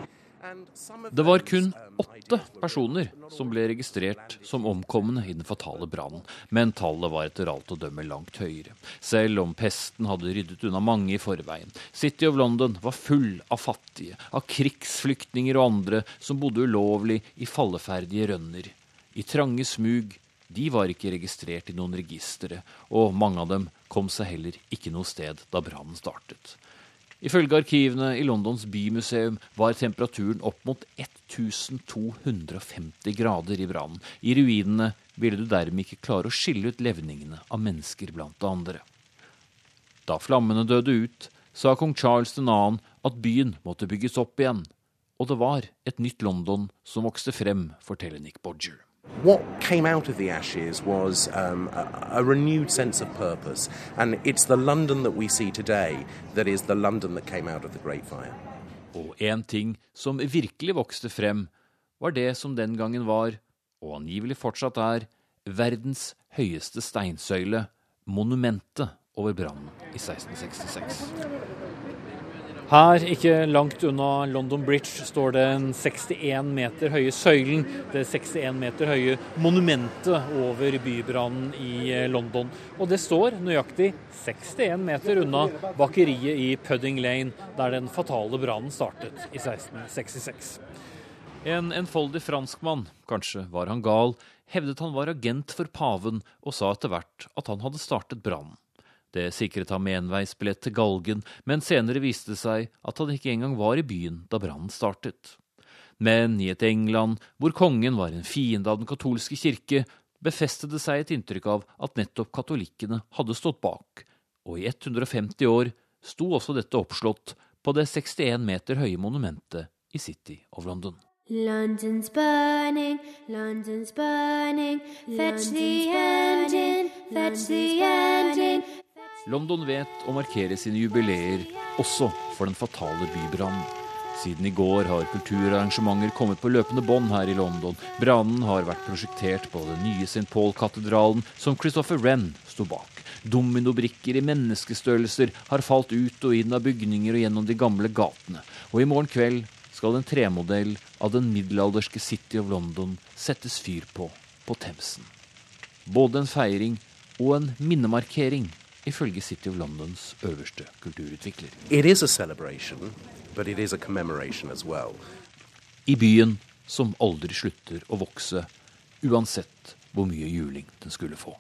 Det var kun åtte personer som ble registrert som omkomne i den fatale brannen, men tallet var etter alt å dømme langt høyere, selv om pesten hadde ryddet unna mange i forveien. City of London var full av fattige, av krigsflyktninger og andre som bodde ulovlig i falleferdige rønner. I trange smug. De var ikke registrert i noen registre, og mange av dem kom seg heller ikke noe sted da brannen startet. Ifølge arkivene i Londons bymuseum var temperaturen opp mot 1250 grader i brannen. I ruinene ville du dermed ikke klare å skille ut levningene av mennesker blant det andre. Da flammene døde ut, sa kong Charles 2. at byen måtte bygges opp igjen. Og det var et nytt London som vokste frem, forteller Nick Bodger. What came out of the ashes was um, a, a, renewed sense of purpose. And it's the London that we see today that is the London that came out of the Great Fire. Og én ting som virkelig vokste frem, var det som den gangen var, og angivelig fortsatt er, verdens høyeste steinsøyle, monumentet over brannen i 1666. Her, ikke langt unna London Bridge, står den 61 meter høye søylen. Det 61 meter høye monumentet over bybrannen i eh, London. Og det står nøyaktig 61 meter unna bakeriet i Pudding Lane, der den fatale brannen startet i 1666. En enfoldig franskmann, kanskje var han gal, hevdet han var agent for paven, og sa etter hvert at han hadde startet brannen. Det sikret ham enveisbillett til galgen, men senere viste det seg at han ikke engang var i byen da brannen startet. Men i et England hvor kongen var en fiende av den katolske kirke, befestet det seg et inntrykk av at nettopp katolikkene hadde stått bak, og i 150 år sto også dette oppslått på det 61 meter høye monumentet i City of London. London's burning, London's burning, fetch the engine, fetch the engine, London vet å markere sine jubileer også for den fatale bybrannen. Siden i går har kulturarrangementer kommet på løpende bånd her i London. Brannen har vært prosjektert på den nye St. Paul-katedralen, som Christopher Wren sto bak. Dominobrikker i menneskestørrelser har falt ut og inn av bygninger og gjennom de gamle gatene. Og i morgen kveld skal en tremodell av den middelalderske City of London settes fyr på på Themsen. Både en feiring og en minnemarkering, ifølge City of Londons øverste kulturutvikler. It is a celebration, but it is a commemoration as well. I byen som aldri slutter å vokse, uansett hvor mye juling den skulle få.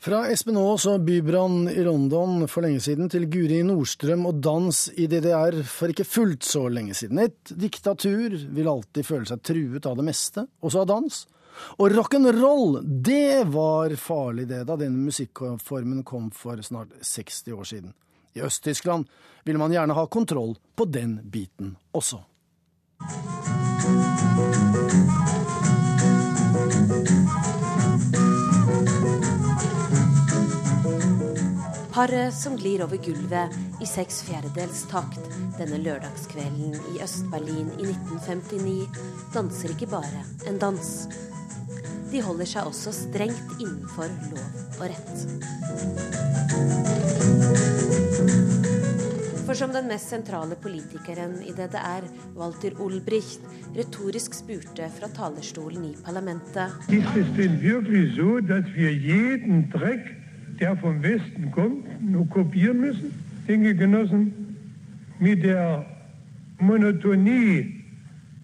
Fra Espen Aas og bybrann i London for lenge siden til Guri Nordstrøm og dans i DDR for ikke fullt så lenge siden. Et diktatur vil alltid føle seg truet av det meste, også av dans. Og rock'n'roll, det var farlig det, da den musikkformen kom for snart 60 år siden. I Øst-Tyskland ville man gjerne ha kontroll på den biten også. Paret som glir over gulvet i seks fjerdedels takt denne lørdagskvelden i Øst-Berlin i 1959, danser ikke bare en dans. De holder seg også strengt innenfor lov og rett. For som den mest sentrale politikeren i DDR, Walter Ulbricht, retorisk spurte fra talerstolen i parlamentet Der vom Westen kommt, nur kopieren müssen? Dinge Genossen, mit der Monotonie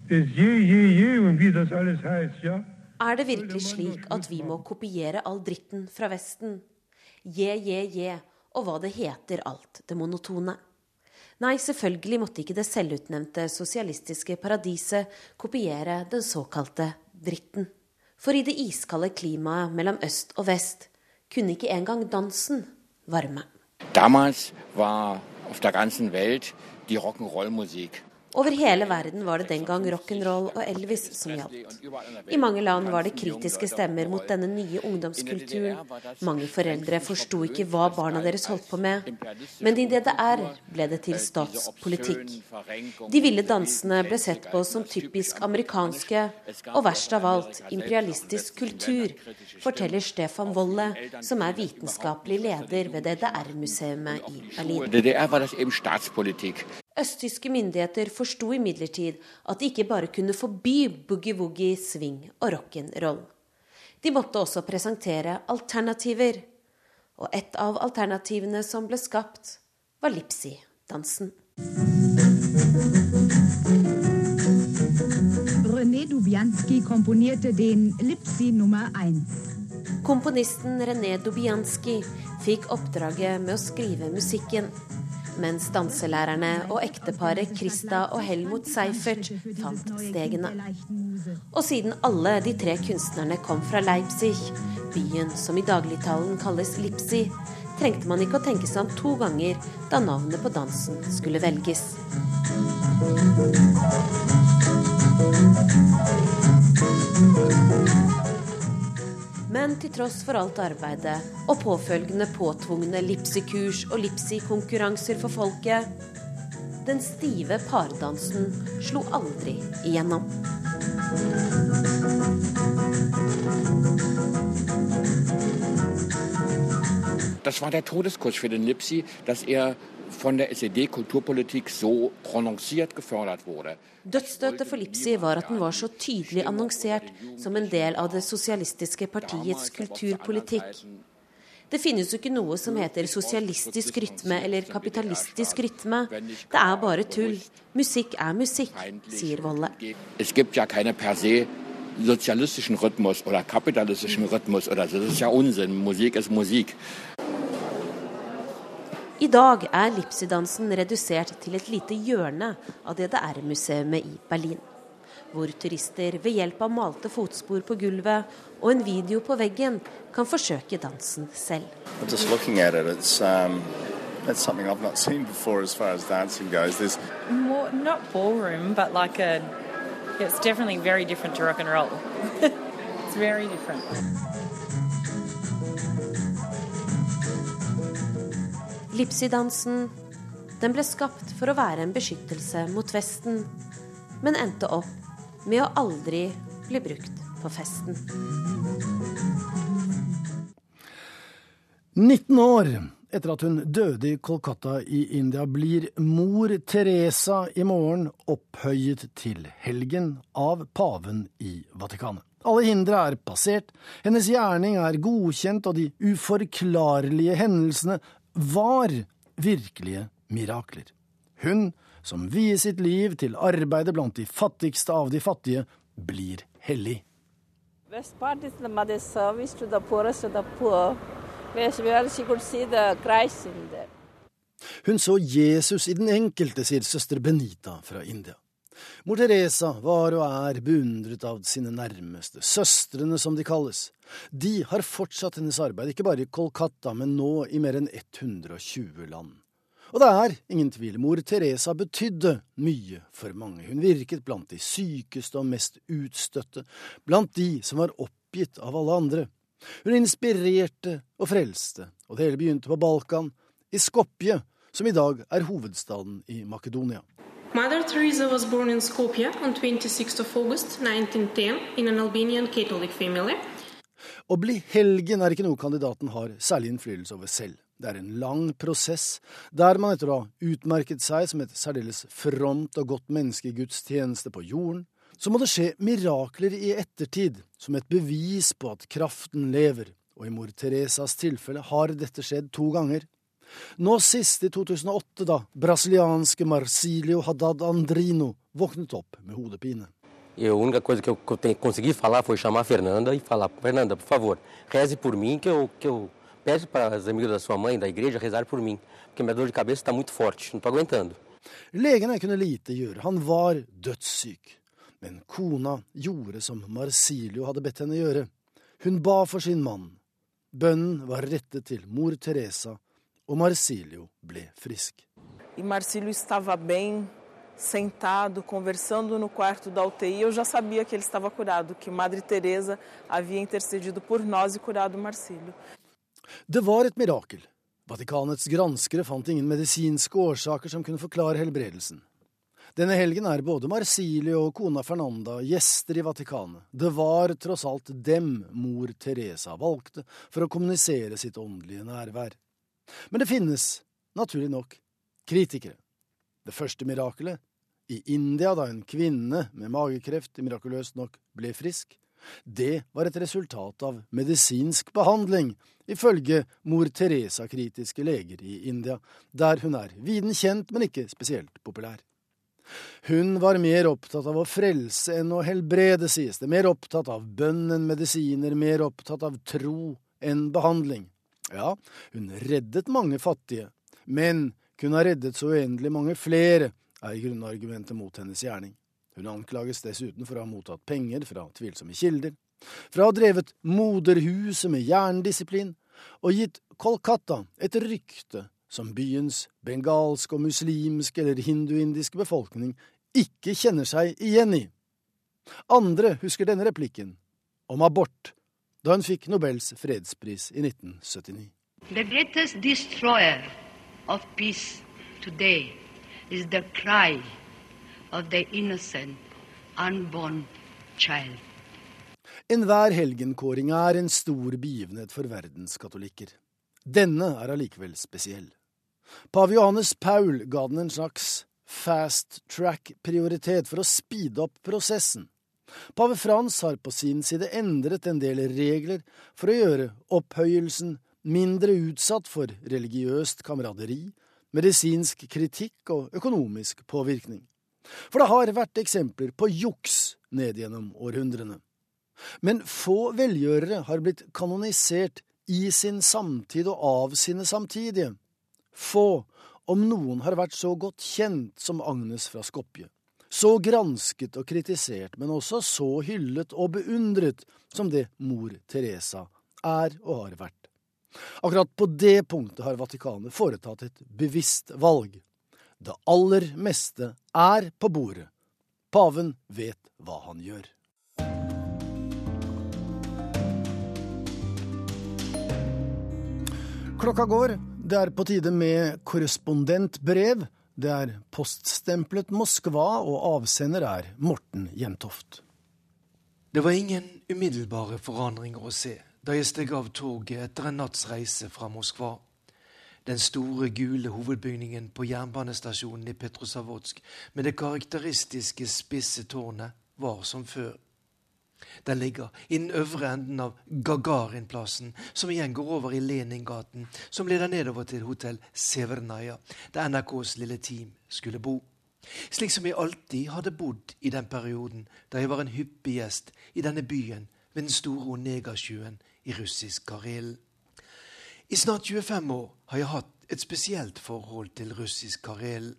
des Je, Je, Je und wie das alles heißt, ja? Er det virkelig slik at vi må kopiere all dritten fra Vesten? Je, je, je, og hva det heter alt det monotone. Nei, selvfølgelig måtte ikke det selvutnevnte sosialistiske paradiset kopiere den såkalte dritten. For i det iskalde klimaet mellom øst og vest kunne ikke engang dansen varme. Damals var auf der ganzen Welt die Rock'n'Roll-Musik over hele verden var det den gang rock'n'roll og Elvis som gjaldt. I mange land var det kritiske stemmer mot denne nye ungdomskulturen. Mange foreldre forsto ikke hva barna deres holdt på med. Men i DDR ble det til statspolitikk. De ville dansene ble sett på som typisk amerikanske, og verst av alt imperialistisk kultur, forteller Stefan Wolle, som er vitenskapelig leder ved DDR-museet i Berlin. Var det statspolitikk. Østtyske myndigheter forsto imidlertid at de ikke bare kunne forby boogie-woogie, swing og rock'n'roll. De måtte også presentere alternativer. Og et av alternativene som ble skapt, var Lipsi-dansen. René Dubianski komponerte den Lipsi nummer én. Komponisten René Dubianski fikk oppdraget med å skrive musikken mens danselærerne og ekteparet Krista og Helmut Seifert fant stegene. Og siden alle de tre kunstnerne kom fra Leipzig, byen som i dagligtalen kalles Lipsi, trengte man ikke å tenke seg om to ganger da navnet på dansen skulle velges. Men til tross for alt arbeidet og påfølgende påtvungne Lipsi-kurs og Lipsi-konkurranser for folket, den stive pardansen slo aldri igjennom. Das war der Todeskurs für den Lipsi, dass er von der SED-Kulturpolitik so prononciert gefördert wurde. Dødsstøtet for Lipsi var at den var så tydelig annonsert som en del av det sosialistiske partiets kulturpolitikk. Det finnes jo ikke noe som heter sosialistisk rytme eller kapitalistisk rytme. Det er bare tull. Musikk er musikk, sier Volle. Es gibt ja keine per se sozialistischen Rhythmus oder kapitalistischen Rhythmus oder so. Das ist ja Unsinn. Musik ist Musik. I dag er Lipsy-dansen redusert til et lite hjørne av DDR-museet i Berlin. Hvor turister ved hjelp av malte fotspor på gulvet og en video på veggen kan forsøke dansen selv. Um, it's something I've not seen before as far as dancing goes. There's more not ballroom, but like a it's definitely very different to rock and roll. it's very different. Lipsi-dansen Den ble skapt for å være en beskyttelse mot Vesten, men endte opp med å aldri bli brukt på festen. 19 år etter at hun døde i Kolkata i India, blir mor Teresa i morgen opphøyet til helgen av paven i Vatikanet. Alle hindre er passert, hennes gjerning er godkjent, og de uforklarlige hendelsene var virkelige mirakler. Hun, som vier sitt liv til arbeidet blant de fattigste av de fattige, blir hellig. Best part is the mother's service to the poorest of the poor, where she could see the Christ in them. Hun så Jesus i den enkelte, sier søster Benita fra India. Mor Teresa var og er beundret av sine nærmeste, søstrene som de kalles. De har fortsatt hennes arbeid, ikke bare i Kolkata, men nå i mer enn 120 land. Og det er ingen tvil, mor Teresa betydde mye for mange. Hun virket blant de sykeste og mest utstøtte, blant de som var oppgitt av alle andre. Hun inspirerte og frelste, og det hele begynte på Balkan, i Skopje, som i dag er hovedstaden i Makedonia. Mother Teresa was born in Skopje on 26 of August 1910 in an Albanian Catholic family. Å bli helgen er ikke noe kandidaten har særlig innflytelse over selv. Det er en lang prosess, der man etter å ha utmerket seg som et særdeles fromt og godt menneske i Guds tjeneste på jorden, så må det skje mirakler i ettertid, som et bevis på at kraften lever, og i mor Teresas tilfelle har dette skjedd to ganger. Nå sist i 2008, da brasilianske Marcilio Haddad Andrino våknet opp med hodepine. a única coisa que eu consegui falar foi chamar a Fernanda e falar: Fernanda, por favor, reze por mim, que eu, que eu peço para as amigas da sua mãe, da igreja, rezar por mim, porque minha dor de cabeça está muito forte, não estou aguentando. Legene kunne lite gjøre, han var dødssyk. Men kona gjorde som Marsilio hadde bedt henne gjøre. Hun ba for sin mann. Bønnen var rettet til mor Teresa og Marcílio ble frisk. E Marcílio estava bem, sentado, conversando no quarto da UTI. Eu já sabia que ele estava curado, que Madre Teresa havia intercedido por nós e curado Marcílio. Det var et mirakel. Vatikanets granskere fant ingen medisinske årsaker som kunne forklare helbredelsen. Denne helgen er både Marsilio og kona Fernanda gjester i Vatikanet. Det var tross alt dem mor Teresa valgte for å kommunisere sitt åndelige nærvær. Men det finnes, naturlig nok, kritikere. Det første mirakelet, i India da en kvinne med magekreft mirakuløst nok ble frisk, det var et resultat av medisinsk behandling, ifølge mor Teresa-kritiske leger i India, der hun er viden kjent, men ikke spesielt populær. Hun var mer opptatt av å frelse enn å helbrede, sies det, mer opptatt av bønn enn medisiner, mer opptatt av tro enn behandling. Ja, hun reddet mange fattige, men kunne ha reddet så uendelig mange flere, er grunnargumentet mot hennes gjerning. Hun anklages dessuten for å ha mottatt penger fra tvilsomme kilder, for å ha drevet moderhuset med jerndisiplin og gitt Kolkata et rykte som byens bengalske og muslimske eller hinduindiske befolkning ikke kjenner seg igjen i. Andre husker denne replikken, om abort, da hun fikk Nobels fredspris i 1979. The greatest destroyer of peace today is the cry of the innocent, unborn child. Enhver helgenkåring er en stor begivenhet for verdens katolikker. Denne er allikevel spesiell. Pave Johannes Paul ga den en slags fast track-prioritet for å speede opp prosessen. Pave Frans har på sin side endret en del regler for å gjøre opphøyelsen mindre utsatt for religiøst kameraderi, medisinsk kritikk og økonomisk påvirkning. For det har vært eksempler på juks ned gjennom århundrene. Men få velgjørere har blitt kanonisert i sin samtid og av sine samtidige. Få, om noen, har vært så godt kjent som Agnes fra Skopje. Så gransket og kritisert, men også så hyllet og beundret som det mor Teresa er og har vært. Akkurat på det punktet har Vatikanet foretatt et bevisst valg. Det aller meste er på bordet. Paven vet hva han gjør. Klokka går. Det er på tide med korrespondentbrev. Det er poststemplet Moskva, og avsender er Morten Jentoft. Det var ingen umiddelbare forandringer å se da jeg steg av toget etter en natts reise fra Moskva. Den store, gule hovedbygningen på jernbanestasjonen i Petrosavodsk med det karakteristiske, spisse tårnet var som før. Den ligger i den øvre enden av Gagarinplassen, som igjen går over i Leningaten, som leder nedover til hotell Severnaja, der NRKs lille team skulle bo. Slik som jeg alltid hadde bodd i den perioden da jeg var en hyppig gjest i denne byen ved den store Onegasjøen i russisk Karelen. I snart 25 år har jeg hatt et spesielt forhold til russisk Karelen.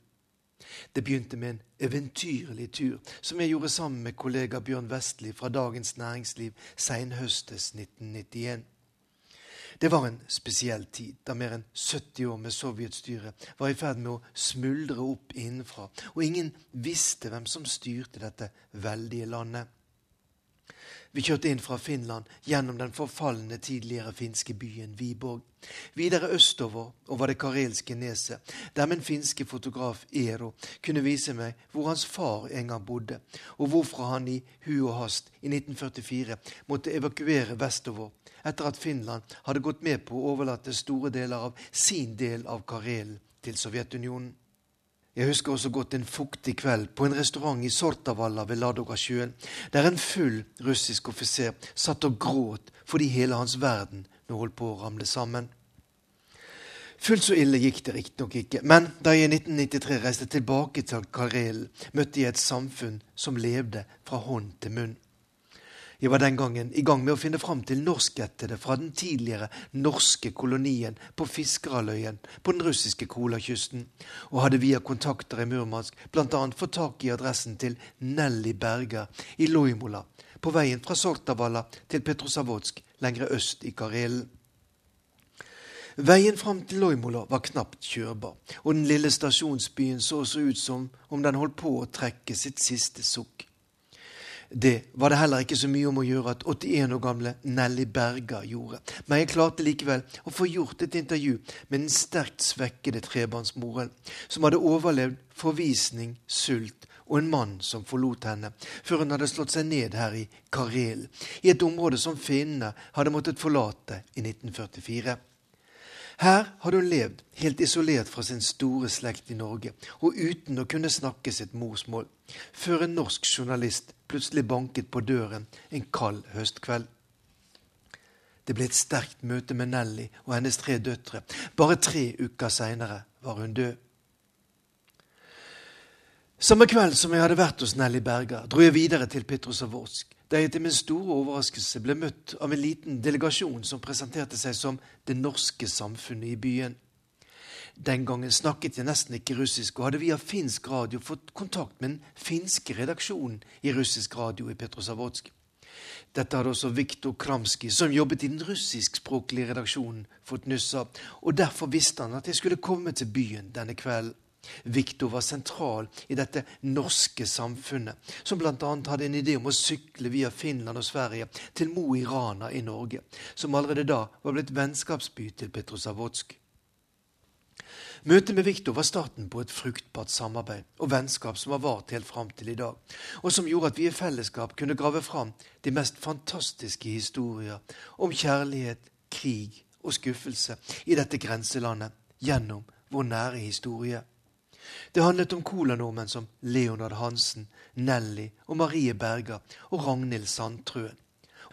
Det begynte med en eventyrlig tur som jeg gjorde sammen med kollega Bjørn Vestli fra Dagens Næringsliv senhøstes 1991. Det var en spesiell tid, da mer enn 70 år med sovjetstyre var i ferd med å smuldre opp innenfra, og ingen visste hvem som styrte dette veldige landet. Vi kjørte inn fra Finland gjennom den forfalne tidligere finske byen Viborg. Videre østover over det karelske neset, der min finske fotograf Eero kunne vise meg hvor hans far en gang bodde, og hvorfra han i hu og hast i 1944 måtte evakuere vestover etter at Finland hadde gått med på å overlate store deler av sin del av Karelen til Sovjetunionen. Jeg husker også godt en fuktig kveld på en restaurant i Sortavalla ved Ladogasjøen, der en full russisk offiser satt og gråt fordi hele hans verden nå holdt på å ramle sammen. Fullt så ille gikk det riktignok ikke, men da jeg i 1993 reiste tilbake til Karelen, møtte jeg et samfunn som levde fra hånd til munn. Jeg var den gangen i gang med å finne fram til norskættede fra den tidligere norske kolonien på Fiskeraløyen på den russiske Kolakysten, og hadde via kontakter i Murmansk bl.a. fått tak i adressen til Nelly Berger i Loimola, på veien fra Sortavala til Petrosavodsk lengre øst i Karelen. Veien fram til Loimola var knapt kjørbar, og den lille stasjonsbyen så så ut som om den holdt på å trekke sitt siste sukk. Det var det heller ikke så mye om å gjøre at 81 år gamle Nelly Berga gjorde. Men jeg klarte likevel å få gjort et intervju med den sterkt svekkede trebarnsmoren, som hadde overlevd forvisning, sult og en mann som forlot henne, før hun hadde slått seg ned her i Karel, i et område som finnene hadde måttet forlate i 1944. Her hadde hun levd helt isolert fra sin store slekt i Norge, og uten å kunne snakke sitt morsmål, før en norsk journalist plutselig banket på døren en kald høstkveld. Det ble et sterkt møte med Nelly og hennes tre døtre. Bare tre uker seinere var hun død. Samme kveld som jeg hadde vært hos Nelly Berger, dro jeg videre til Petrosavorsk da jeg til min store overraskelse ble møtt av en liten delegasjon som presenterte seg som det norske samfunnet i byen. Den gangen snakket jeg nesten ikke russisk, og hadde via finsk radio fått kontakt med den finske redaksjonen i russisk radio i Petrosavodsk. Dette hadde også Viktor Kramski, som jobbet i den russiskspråklige redaksjonen, fått nyss av, og derfor visste han at jeg skulle komme til byen denne kvelden. Viktor var sentral i dette norske samfunnet, som bl.a. hadde en idé om å sykle via Finland og Sverige til Mo i Rana i Norge, som allerede da var blitt vennskapsby til Petrosavotsk. Møtet med Viktor var starten på et fruktbart samarbeid og vennskap som har vart helt fram til i dag, og som gjorde at vi i fellesskap kunne grave fram de mest fantastiske historier om kjærlighet, krig og skuffelse i dette grenselandet gjennom vår nære historie. Det handlet om colanordmenn som Leonard Hansen, Nelly og Marie Berger og Ragnhild Sandtrøen.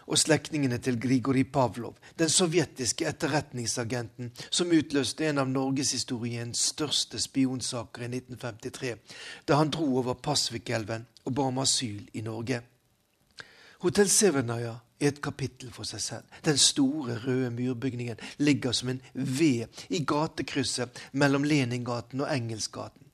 Og slektningene til Grigori Pavlov, den sovjetiske etterretningsagenten som utløste en av norgeshistoriens største spionsaker i 1953, da han dro over Pasvikelven og ba om asyl i Norge. Hotell Severnaya er et kapittel for seg selv. Den store, røde murbygningen ligger som en V i gatekrysset mellom Leningaten og Engelsgaten.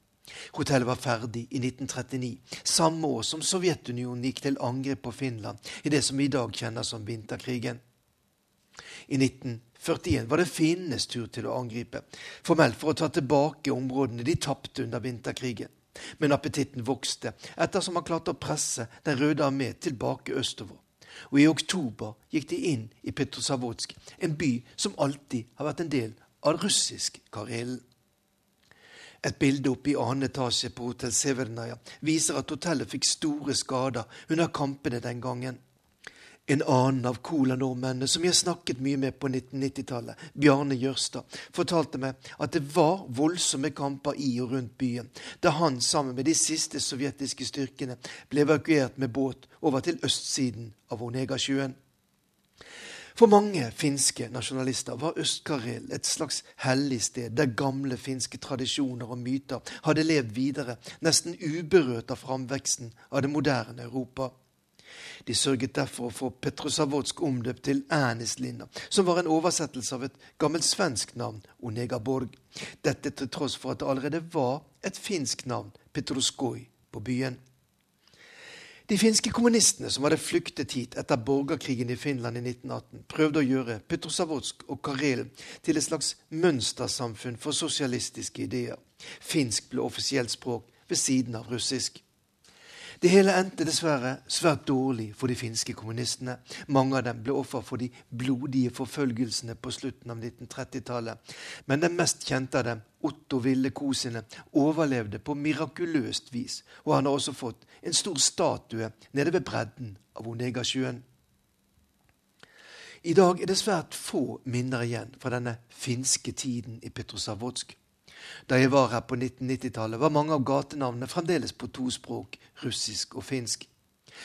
Hotellet var ferdig i 1939, samme år som Sovjetunionen gikk til angrep på Finland i det som vi i dag kjenner som vinterkrigen. I 1941 var det finnenes tur til å angripe, formelt for å ta tilbake områdene de tapte under vinterkrigen. Men appetitten vokste ettersom man klarte å presse Den røde armé tilbake østover. Og i oktober gikk de inn i Petrosavodsk, en by som alltid har vært en del av russisk Karelen. Et bilde oppe i annen etasje på Hotell Severnaja viser at hotellet fikk store skader under kampene den gangen. En annen av kola nordmennene, som jeg snakket mye med på 1990-tallet, Bjarne Jørstad, fortalte meg at det var voldsomme kamper i og rundt byen, da han sammen med de siste sovjetiske styrkene ble evakuert med båt over til østsiden av Onega-sjøen. For mange finske nasjonalister var Øst-Karel et slags hellig sted, der gamle finske tradisjoner og myter hadde levd videre, nesten uberørt av framveksten av det moderne Europa. De sørget derfor å få Petrosavodsk omdøpt til Ernislinna, som var en oversettelse av et gammelt svensk navn, Onegaborg. Dette til tross for at det allerede var et finsk navn, Petroskoj, på byen. De finske kommunistene som hadde flyktet hit etter borgerkrigen i Finland i 1918, prøvde å gjøre Petrosavodsk og Karelen til et slags mønstersamfunn for sosialistiske ideer. Finsk ble offisielt språk ved siden av russisk. Det hele endte dessverre svært dårlig for de finske kommunistene. Mange av dem ble offer for de blodige forfølgelsene på slutten av 1930-tallet. Men den mest kjente av dem, Otto Ville Kosine, overlevde på mirakuløst vis. Og han har også fått en stor statue nede ved bredden av Onegasjøen. I dag er det svært få minner igjen fra denne finske tiden i Petrosavodsk. Da jeg var her på 1990-tallet, var mange av gatenavnene fremdeles på to språk, russisk og finsk.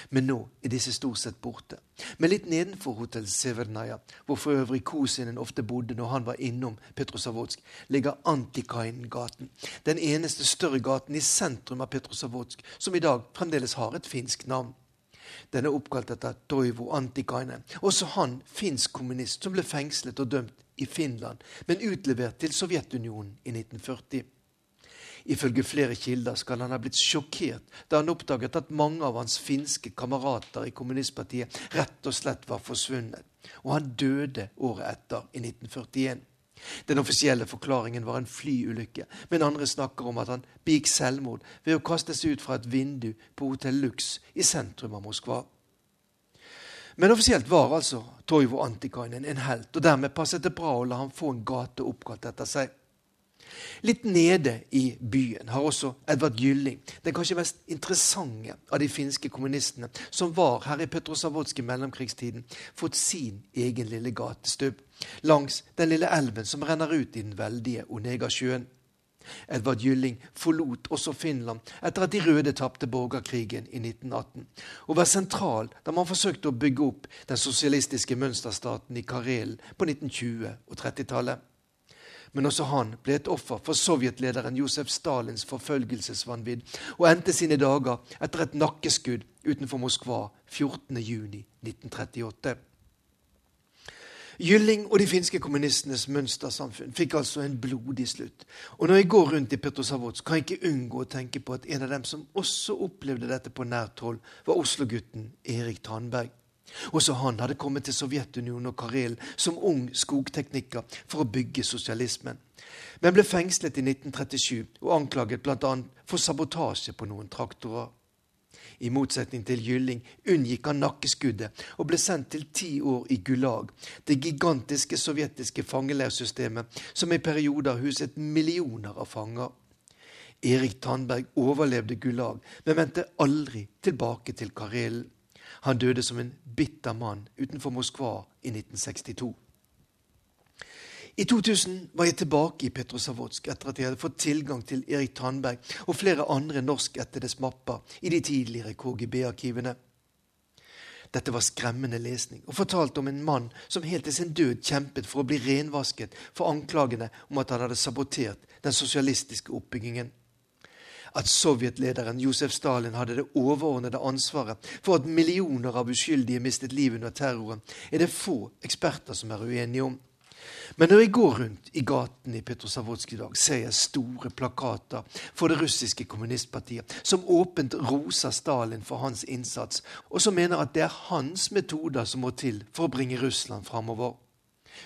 Men nå er disse stort sett borte. Men litt nedenfor Hotell Severnaja, hvor for øvrig Kosinen ofte bodde når han var innom Petrosavodsk, ligger Antikainen-gaten. Den eneste større gaten i sentrum av Petrosavodsk som i dag fremdeles har et finsk navn. Den er oppkalt etter Toivo Antikainen, også han finsk kommunist som ble fengslet og dømt i Finland, men utlevert til Sovjetunionen i 1940. Ifølge flere kilder skal han ha blitt sjokkert da han oppdaget at mange av hans finske kamerater i kommunistpartiet rett og slett var forsvunnet, og han døde året etter, i 1941. Den offisielle forklaringen var en flyulykke, men andre snakker om at han begikk selvmord ved å kaste seg ut fra et vindu på Hotell Lux i sentrum av Moskva. Men offisielt var altså Toivo Antikainen en helt, og dermed passet det bra å la ham få en gate oppkalt etter seg. Litt nede i byen har også Edvard Gylling, den kanskje mest interessante av de finske kommunistene, som var her i Petrosavodsk i mellomkrigstiden, fått sin egen lille gatestubb langs den lille elven som renner ut i den veldige Onegasjøen. Edvard Gylling forlot også Finland etter at de røde tapte borgerkrigen i 1918, og var sentral da man forsøkte å bygge opp den sosialistiske mønsterstaten i Karelen på 1920- og 30-tallet. Men også han ble et offer for sovjetlederen Josef Stalins forfølgelsesvanvidd og endte sine dager etter et nakkeskudd utenfor Moskva 14.6.1938. Gylling og de finske kommunistenes mønstersamfunn fikk altså en blodig slutt. Og når jeg går rundt i Petrosavodsk, kan jeg ikke unngå å tenke på at en av dem som også opplevde dette på nært hold, var Oslo-gutten Erik Tandberg. Også han hadde kommet til Sovjetunionen og Karelen som ung skogtekniker for å bygge sosialismen, men ble fengslet i 1937 og anklaget bl.a. for sabotasje på noen traktorer. I motsetning til Gylling unngikk han nakkeskuddet og ble sendt til ti år i Gulag, det gigantiske sovjetiske fangeleirsystemet som i perioder huset millioner av fanger. Erik Tandberg overlevde Gulag, men vendte aldri tilbake til Karelen. Han døde som en bitter mann utenfor Moskva i 1962. I 2000 var jeg tilbake i Petrosavodsk etter at jeg hadde fått tilgang til Erik Tandberg og flere andre norskættedes mapper i de tidligere KGB-arkivene. Dette var skremmende lesning og fortalte om en mann som helt til sin død kjempet for å bli renvasket for anklagene om at han hadde sabotert den sosialistiske oppbyggingen. At sovjetlederen Josef Stalin hadde det overordnede ansvaret for at millioner av uskyldige mistet livet under terroren, er det få eksperter som er uenige om. Men når jeg går rundt i gaten i Petrosavodsk i dag, ser jeg store plakater for det russiske kommunistpartiet, som åpent roser Stalin for hans innsats, og som mener at det er hans metoder som må til for å bringe Russland framover.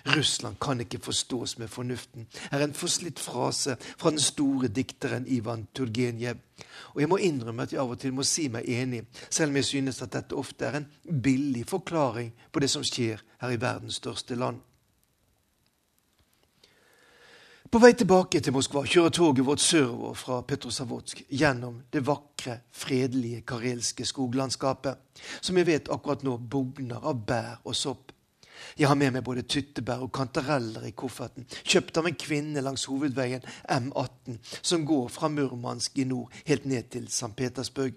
Russland kan ikke forstås med fornuften, er en forslitt frase fra den store dikteren Ivan Turgenev. Og jeg må innrømme at jeg av og til må si meg enig, selv om jeg synes at dette ofte er en billig forklaring på det som skjer her i verdens største land. På vei tilbake til Moskva kjører toget vårt sørover fra Petrosavodsk gjennom det vakre, fredelige karelske skoglandskapet, som jeg vet akkurat nå bugner av bær og sopp. Jeg har med meg både tyttebær og kantareller i kofferten, kjøpt av en kvinne langs hovedveien M18, som går fra Murmansk i nord helt ned til St. Petersburg.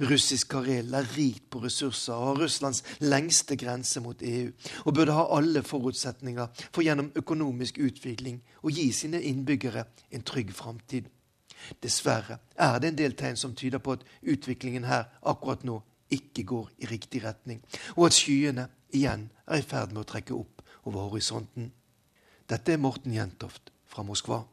Russisk Karel er rikt på ressurser og har Russlands lengste grense mot EU, og burde ha alle forutsetninger for gjennom økonomisk utvikling å gi sine innbyggere en trygg framtid. Dessverre er det en del tegn som tyder på at utviklingen her akkurat nå ikke går i riktig retning, og at skyene igjen er i ferd med å trekke opp over horisonten. Dette er Morten Jentoft fra Moskva.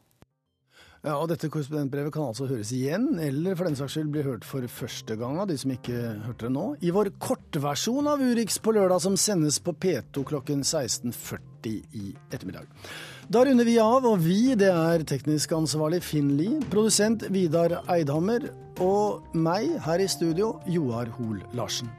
Ja, og Dette korrespondentbrevet kan altså høres igjen, eller for den saks skyld bli hørt for første gang av de som ikke hørte det nå, i vår kortversjon av Urix på lørdag, som sendes på P2 klokken 16.40 i ettermiddag. Da runder vi av, og vi, det er teknisk ansvarlig Finn Lie, produsent Vidar Eidhammer og meg her i studio, Joar Hoel Larsen.